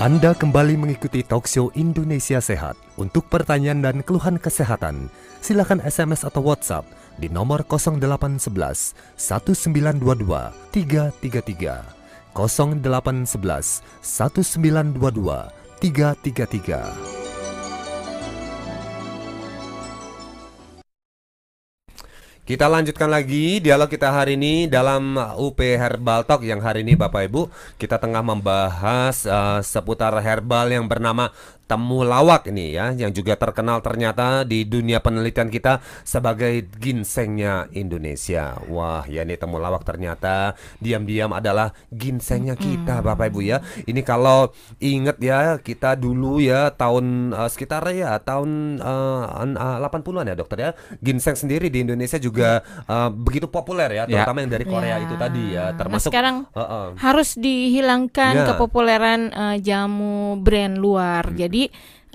Anda kembali mengikuti talkshow Indonesia Sehat. Untuk pertanyaan dan keluhan kesehatan, silakan SMS atau WhatsApp di nomor 0811 1922 333 0811 1922 333 Kita lanjutkan lagi dialog kita hari ini dalam UP Herbal Talk yang hari ini Bapak Ibu. Kita tengah membahas uh, seputar herbal yang bernama temulawak ini ya yang juga terkenal ternyata di dunia penelitian kita sebagai ginsengnya Indonesia. Wah, ya ini temulawak ternyata diam-diam adalah ginsengnya kita hmm. Bapak Ibu ya. Ini kalau inget ya kita dulu ya tahun uh, sekitar ya tahun uh, 80-an ya dokter ya. Ginseng sendiri di Indonesia juga uh, begitu populer ya, ya. terutama ya. yang dari Korea ya. itu tadi ya, nah, termasuk nah, sekarang uh, uh. harus dihilangkan ya. kepopuleran uh, jamu brand luar. Hmm. Jadi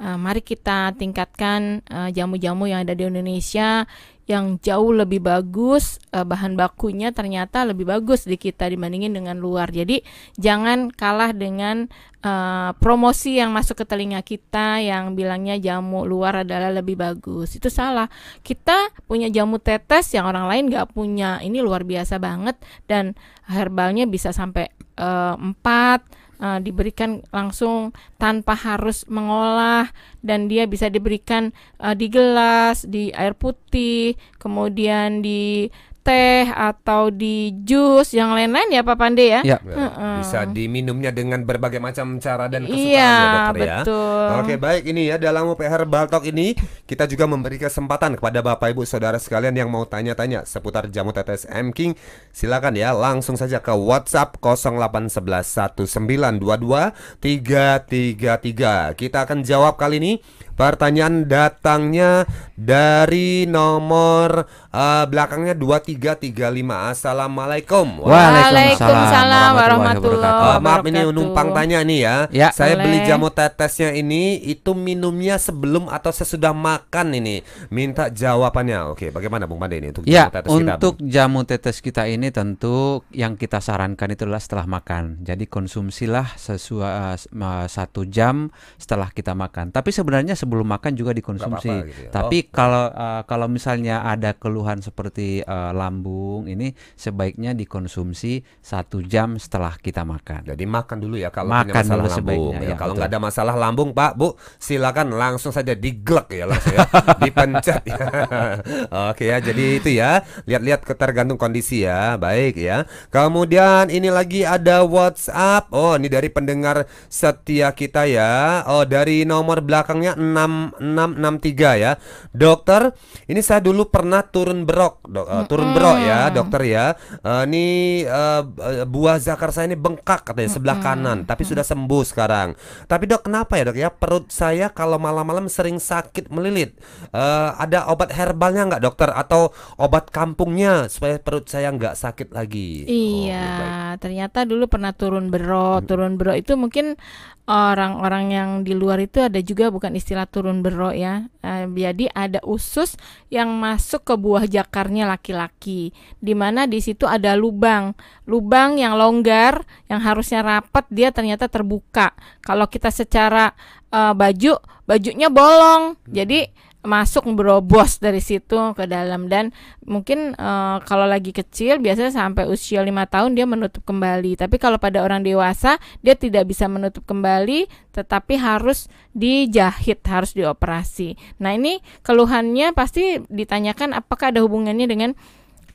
uh, mari kita tingkatkan jamu jamu-jamu yang ada di Indonesia yang jauh lebih bagus uh, bahan bakunya ternyata lebih bagus di kita dibandingin dengan luar. Jadi jangan kalah dengan uh, promosi yang masuk ke telinga kita yang bilangnya jamu luar adalah lebih bagus. Itu salah. Kita punya jamu tetes yang orang lain nggak punya. Ini luar biasa banget dan herbalnya bisa sampai uh, 4 uh, diberikan langsung tanpa harus mengolah dan dia bisa diberikan uh, di gelas, di air putih, kemudian di teh atau di jus yang lain-lain ya Pak Pande ya. ya. Uh-uh. Bisa diminumnya dengan berbagai macam cara dan kesukaan iya, ya dokter betul. ya. Oke baik ini ya dalam UPR Baltok ini kita juga memberi kesempatan kepada Bapak Ibu Saudara sekalian yang mau tanya-tanya seputar jamu tetes M King silakan ya langsung saja ke WhatsApp 0811 1922 333. Kita akan jawab kali ini Pertanyaan datangnya dari nomor uh, belakangnya 2335. Assalamualaikum. Waalaikumsalam warahmatullahi wabarakatuh. Uh, maaf ini numpang tanya nih ya. ya Saya boleh. beli jamu tetesnya ini itu minumnya sebelum atau sesudah makan ini. Minta jawabannya. Oke, bagaimana Bung Pande ini untuk ya, jamu tetes kita? Untuk jamu tetes kita ini tentu yang kita sarankan itu adalah setelah makan. Jadi konsumsilah sesuai uh, satu jam setelah kita makan. Tapi sebenarnya sebelum makan juga dikonsumsi. Apa -apa gitu ya. Tapi oh. kalau uh, kalau misalnya ada keluhan seperti uh, lambung ini sebaiknya dikonsumsi satu jam setelah kita makan. Jadi makan dulu ya kalau makan punya masalah dulu lambung. Ya. ya kalau nggak ada masalah lambung Pak Bu silakan langsung saja diglek ya langsung ya dipencet ya. Oke ya jadi itu ya lihat-lihat tergantung kondisi ya baik ya. Kemudian ini lagi ada WhatsApp. Oh ini dari pendengar setia kita ya. Oh dari nomor belakangnya 6663 ya. Dokter, ini saya dulu pernah turun berok, dok, uh, turun berok ya, dokter ya. Uh, ini uh, buah zakar saya ini bengkak katanya sebelah kanan, tapi sudah sembuh sekarang. Tapi dok, kenapa ya dok ya? Perut saya kalau malam-malam sering sakit melilit. Uh, ada obat herbalnya nggak dokter atau obat kampungnya supaya perut saya nggak sakit lagi? Iya, oh, ternyata dulu pernah turun berok. Turun berok itu mungkin orang-orang yang di luar itu ada juga bukan istilah turun berok ya. Uh, jadi ada usus yang masuk ke buah jakarnya laki-laki, di mana di situ ada lubang, lubang yang longgar yang harusnya rapat dia ternyata terbuka. Kalau kita secara uh, baju, bajunya bolong, jadi masuk berobos dari situ ke dalam. Dan mungkin uh, kalau lagi kecil biasanya sampai usia lima tahun dia menutup kembali. Tapi kalau pada orang dewasa dia tidak bisa menutup kembali tetapi harus dijahit harus dioperasi. Nah ini keluhannya pasti ditanyakan apakah ada hubungannya dengan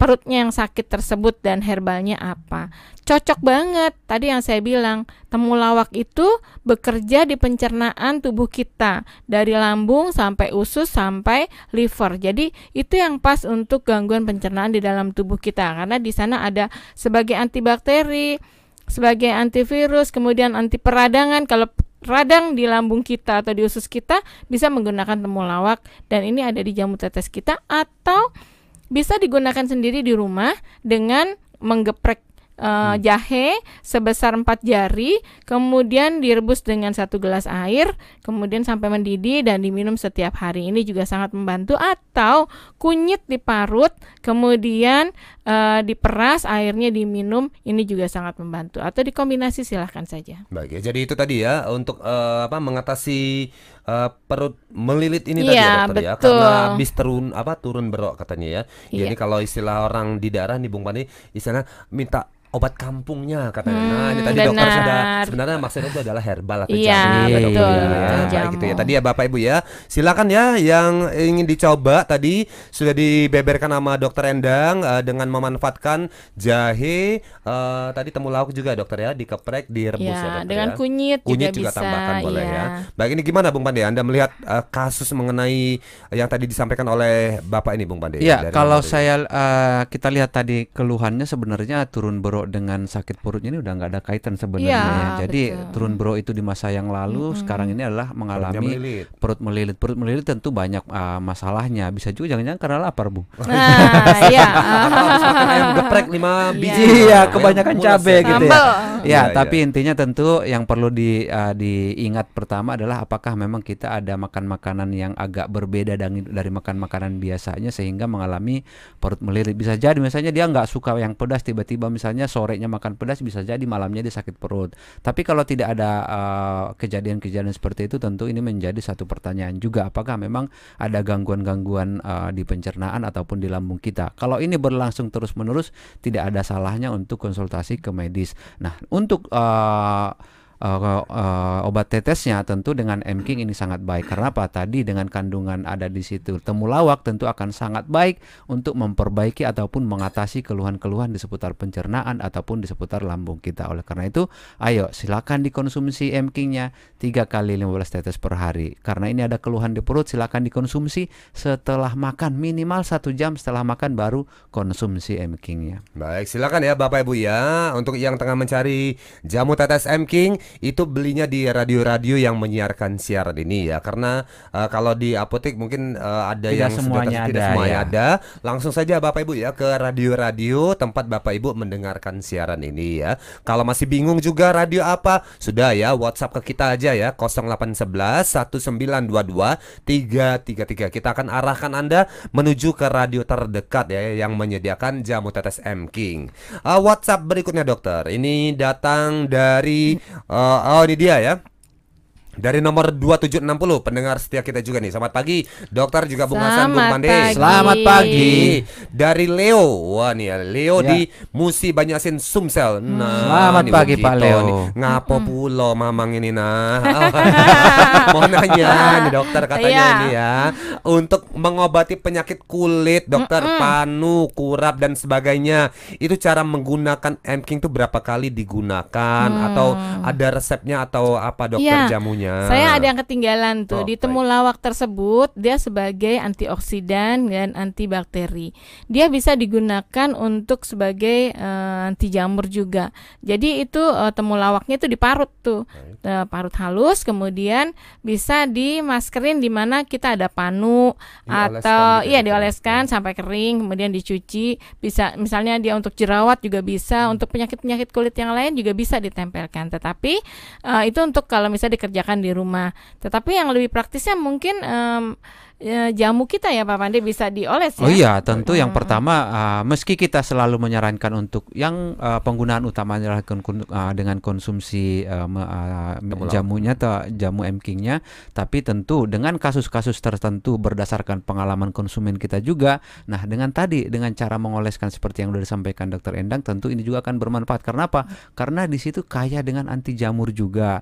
perutnya yang sakit tersebut dan herbalnya apa. Cocok banget. Tadi yang saya bilang, temulawak itu bekerja di pencernaan tubuh kita dari lambung sampai usus sampai liver. Jadi itu yang pas untuk gangguan pencernaan di dalam tubuh kita karena di sana ada sebagai antibakteri, sebagai antivirus, kemudian anti peradangan. Kalau radang di lambung kita atau di usus kita bisa menggunakan temulawak dan ini ada di jamu tetes kita atau bisa digunakan sendiri di rumah dengan menggeprek uh, hmm. jahe sebesar 4 jari, kemudian direbus dengan satu gelas air, kemudian sampai mendidih dan diminum setiap hari. Ini juga sangat membantu. Atau kunyit diparut, kemudian uh, diperas, airnya diminum. Ini juga sangat membantu. Atau dikombinasi silahkan saja. Baik ya. Jadi itu tadi ya untuk uh, apa mengatasi uh, perut melilit ini tadi ya iya, dokter ya. betul. ya karena habis turun apa turun berok katanya ya. ya. Jadi kalau istilah orang di daerah nih Bung Pani istilah minta obat kampungnya katanya. Hmm, nah, ini tadi benar. dokter sudah sebenarnya maksudnya itu adalah herbal atau iya, jamu ya, betul, ya. Baik gitu ya. Tadi ya Bapak Ibu ya. Silakan ya yang ingin dicoba tadi sudah dibeberkan sama dokter Endang uh, dengan memanfaatkan jahe uh, tadi temulawak juga dokter ya dikeprek direbus ya, ya dokter dengan ya. kunyit, kunyit juga, juga bisa, tambahkan boleh iya. ya. Baik ini gimana Bung Pande? Anda melihat uh, kasus mengenai yang tadi disampaikan oleh Bapak ini Bung Pande? Iya, kalau saya uh, kita lihat tadi keluhannya sebenarnya turun bero dengan sakit perutnya ini udah nggak ada kaitan sebenarnya ya. ya. Jadi betul. turun bro itu di masa yang lalu, hmm. sekarang ini adalah mengalami melilit. perut melilit. Perut melilit tentu banyak uh, masalahnya. Bisa juga jangan-jangan karena lapar, Bu. Nah, iya. ayam geprek lima iya. biji. Iya, kebanyakan cabai gitu ya. Ya, ya, tapi ya. intinya tentu yang perlu di uh, diingat pertama adalah apakah memang kita ada makan makanan yang agak berbeda dari, dari makan makanan biasanya sehingga mengalami perut melilit. Bisa jadi misalnya dia nggak suka yang pedas tiba-tiba misalnya sorenya makan pedas bisa jadi malamnya dia sakit perut. Tapi kalau tidak ada eh, kejadian-kejadian uh, seperti itu tentu ini menjadi satu pertanyaan juga apakah memang ada gangguan-gangguan uh, di pencernaan ataupun di lambung kita. Kalau ini berlangsung terus-menerus tidak ada salahnya untuk konsultasi ke medis. Nah, untuk uh, uh, uh, obat tetesnya tentu dengan M-King ini sangat baik. Karena apa? Tadi dengan kandungan ada di situ temulawak tentu akan sangat baik untuk memperbaiki ataupun mengatasi keluhan-keluhan di seputar pencernaan ataupun di seputar lambung kita. Oleh karena itu, ayo silakan dikonsumsi M-Kingnya 3 kali 15 tetes per hari. Karena ini ada keluhan di perut, silakan dikonsumsi setelah makan minimal satu jam setelah makan baru konsumsi M-Kingnya. Baik, silakan ya Bapak Ibu ya untuk yang tengah mencari jamu tetes M-King itu belinya di radio-radio yang menyiarkan siaran ini ya. Karena uh, kalau di apotek mungkin uh, ada tidak yang semuanya sudah ada, tidak semuanya ya. ada. Langsung saja Bapak Ibu ya ke radio-radio tempat Bapak Ibu mendengarkan siaran ini ya. Kalau masih bingung juga radio apa sudah ya WhatsApp ke kita aja ya 0811 1922 333 kita akan arahkan Anda menuju ke radio terdekat ya yang menyediakan jamu tetes M King. Uh, WhatsApp berikutnya dokter. Ini datang dari uh, oh ini dia ya dari nomor 2760 pendengar setia kita juga nih. Selamat pagi, dokter juga Bung Hasan Bung Pande. Selamat pagi. Dari Leo. Wah nih ya, Leo ya. di Musi Banyasin Sumsel. Hmm. Nah, Selamat pagi Pak Leo. Nih. Ngapo hmm. pulo mamang ini nah. Mau nanya nih dokter katanya yeah. ini ya. Untuk mengobati penyakit kulit, dokter mm -mm. panu, kurap dan sebagainya. Itu cara menggunakan M-King tuh berapa kali digunakan hmm. atau ada resepnya atau apa dokter yeah. jamunya? Saya ada yang ketinggalan tuh. Oh, di temulawak tersebut dia sebagai antioksidan dan antibakteri. Dia bisa digunakan untuk sebagai uh, anti jamur juga. Jadi itu uh, temulawaknya itu diparut tuh. Uh, parut halus kemudian bisa dimaskerin di mana kita ada panu dioleskan atau gitu iya ya, dioleskan sampai kering kemudian dicuci. Bisa misalnya dia untuk jerawat juga bisa, hmm. untuk penyakit-penyakit kulit yang lain juga bisa ditempelkan. Tetapi uh, itu untuk kalau misalnya dikerjakan di rumah. Tetapi yang lebih praktisnya mungkin um, ya, jamu kita ya Pak Pande bisa dioles ya. Oh iya, tentu yang pertama uh, meski kita selalu menyarankan untuk yang uh, penggunaan utamanya adalah uh, dengan konsumsi uh, uh, jamunya atau jamu M-King-nya, tapi tentu dengan kasus-kasus tertentu berdasarkan pengalaman konsumen kita juga. Nah, dengan tadi dengan cara mengoleskan seperti yang sudah disampaikan Dokter Endang, tentu ini juga akan bermanfaat. Karena apa? Karena di situ kaya dengan anti jamur juga,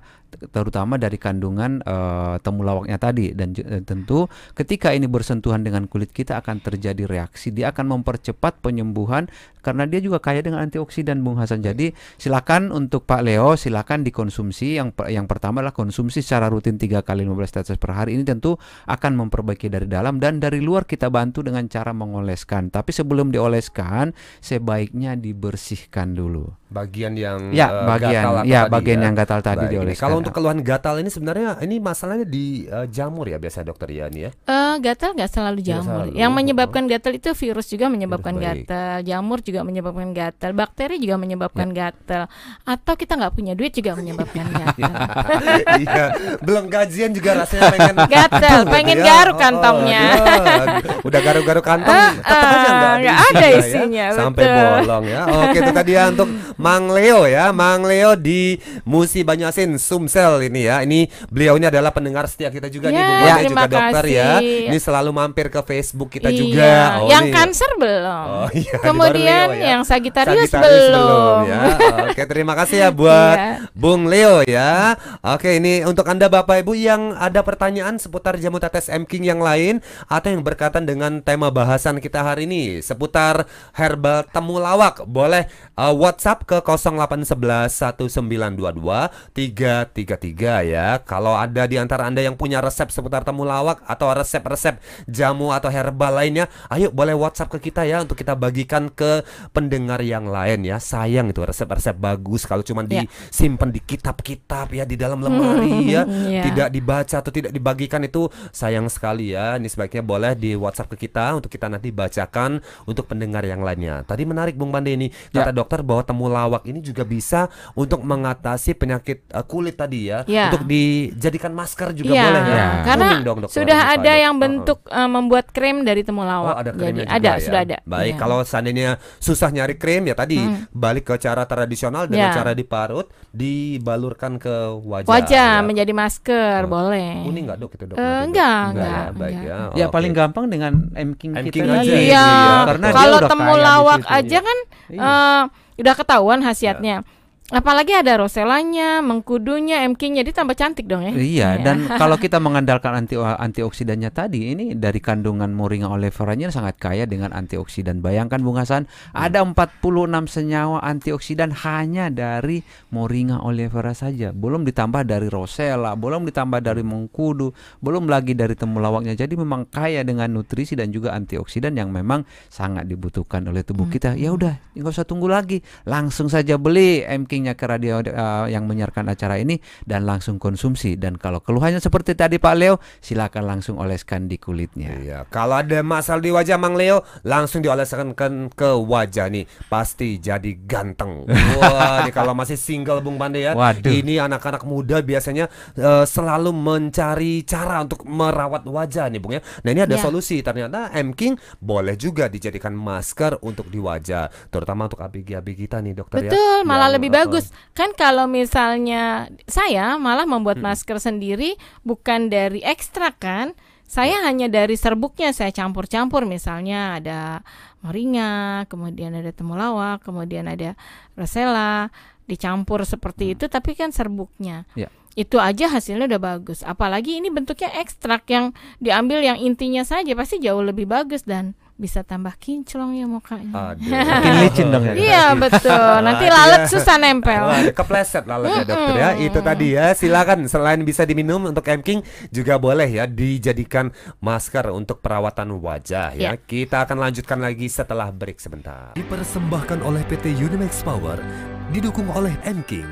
terutama dari kandungan uh, temulawaknya tadi dan uh, tentu ketika ini bersentuhan dengan kulit kita akan terjadi reaksi. Dia akan mempercepat penyembuhan karena dia juga kaya dengan antioksidan Bung Hasan. Jadi silakan untuk Pak Leo silakan dikonsumsi. Yang yang pertama adalah konsumsi secara rutin tiga kali 15 tetes per hari. Ini tentu akan memperbaiki dari dalam dan dari luar kita bantu dengan cara mengoleskan. Tapi sebelum dioleskan sebaiknya dibersihkan dulu bagian yang ya uh, bagian gatal ya tadi bagian ya. yang gatal tadi Baik, dioleskan. Kalau untuk keluhan gatal ini sebenarnya ini masalahnya di uh, jamur ya biasa dokter ya ini ya. Eh, gatal nggak selalu jamur. selalu. Yang menyebabkan gatal itu virus juga menyebabkan baik. gatal, jamur juga menyebabkan gatal, bakteri juga Ya. menyebabkan gatal, atau kita nggak punya duit juga menyebabkan gatal. Iya, belum gajian juga rasanya pengen gatal, Gitu pengen ya. garuk Oh, kantongnya. iya. Udah garuk-garuk kantong, Ah, tetap aja nggak nggak ada ya. isinya, Sampai betul. bolong ya. Oke, itu tadi ya untuk Mang Leo ya. Mang Leo di Musi Banyuasin Sumsel ini ya. Ini beliau ini adalah pendengar setia kita juga nih Ya, Bu Made juga terima dokter ya. kasih. Ini selalu mampir ke Facebook kita Iya, juga. Oh, yang kanker belum. Oh, iya, di Kemudian Leo ya. yang Sagitarius, Sagittarius belum. ya. Oke, terima kasih ya buat Iya. Bung Leo ya. Oke, ini untuk Anda Bapak Ibu yang ada pertanyaan seputar jamu tetes M King yang lain atau yang berkaitan dengan tema bahasan kita hari ini seputar herbal temulawak, boleh uh, WhatsApp ke 0811 1922 333 ya. Kalau ada di antara Anda yang punya resep seputar temulawak atau resep-resep jamu atau herbal lainnya, ayo boleh WhatsApp ke kita ya untuk kita bagikan ke pendengar yang lain ya. Sayang itu resep-resep bagus kalau cuma Ya. disimpan di kitab-kitab ya di dalam lemari ya, Ya. tidak dibaca atau tidak dibagikan itu sayang sekali ya. Ini sebaiknya boleh di WhatsApp ke kita untuk kita nanti bacakan untuk pendengar yang lainnya. Tadi menarik Bung Pande ini kata dokter bahwa temulawak ini juga bisa untuk mengatasi penyakit uh, kulit tadi ya, Ya. untuk dijadikan masker juga Iya, boleh ya. Ya. karena dong, dokter, sudah ada dok. yang bentuk eh, membuat krim dari Oh temulawak. ada Jadi juga ada, ya. sudah ada. Baik, Iya. kalau seandainya susah nyari krim ya tadi balik ke cara tradisional dengan Ya. cara diparut, dibalurkan ke wajah. wajah ya. menjadi masker Oh. boleh. Kuning nggak dok itu dok? Nanti, Dok? enggak, ya, enggak, baik enggak. ya. Ya Oke. paling gampang dengan M King M kita King aja Iya, ya. Karena dia kalau temulawak aja kan Iya. eh, udah ketahuan khasiatnya. Apalagi ada roselanya, mengkudunya, M King jadi tambah cantik dong ya. Iya, dan kalau kita mengandalkan anti antioksidannya tadi, ini dari kandungan Moringa oleifera-nya sangat kaya dengan antioksidan. Bayangkan Bung Hasan, ada 46 senyawa antioksidan hanya dari Moringa oleifera saja. Belum ditambah dari rosella, belum ditambah dari mengkudu, belum lagi dari temulawaknya. Jadi memang kaya dengan nutrisi dan juga antioksidan yang memang sangat dibutuhkan oleh tubuh kita. Ya udah, nggak usah tunggu lagi, langsung saja beli M King-nya ke radio eh, yang menyiarkan acara ini dan langsung konsumsi. Dan kalau keluhannya seperti tadi Pak Leo, silakan langsung oleskan di kulitnya. Iya, kalau ada masalah di wajah Mang Leo, langsung dioleskan kan ke wajah nih, pasti jadi ganteng. Wah, ini kalau masih single Bung Pande ya. Waduh. Ini anak-anak muda biasanya eh, selalu mencari cara untuk merawat wajah nih Bung ya. Nah, ini ada Ya. solusi. Ternyata M King boleh juga dijadikan masker untuk di wajah, terutama untuk ABG-ABG kita nih, dokter ya. Betul, malah Yang, lebih eh, bagus. Kan kalau misalnya saya malah membuat masker sendiri bukan dari ekstrak kan. Saya hanya dari serbuknya saya campur-campur misalnya ada moringa, kemudian ada temulawak, kemudian ada rosella, dicampur seperti itu tapi kan serbuknya. Ya. Itu aja hasilnya udah bagus. Apalagi ini bentuknya ekstrak yang diambil yang intinya saja pasti jauh lebih bagus dan bisa tambah kinclong ya mukanya. Aduh. Makin licin dong ya. Iya betul. Nanti lalat susah nempel. Wah, kepleset lalat ya dokter ya. Itu tadi ya. Silakan selain bisa diminum untuk M King juga boleh ya dijadikan masker untuk perawatan wajah ya. Ya. Kita akan lanjutkan lagi setelah break sebentar. Dipersembahkan oleh PT Unimax Power didukung oleh M King.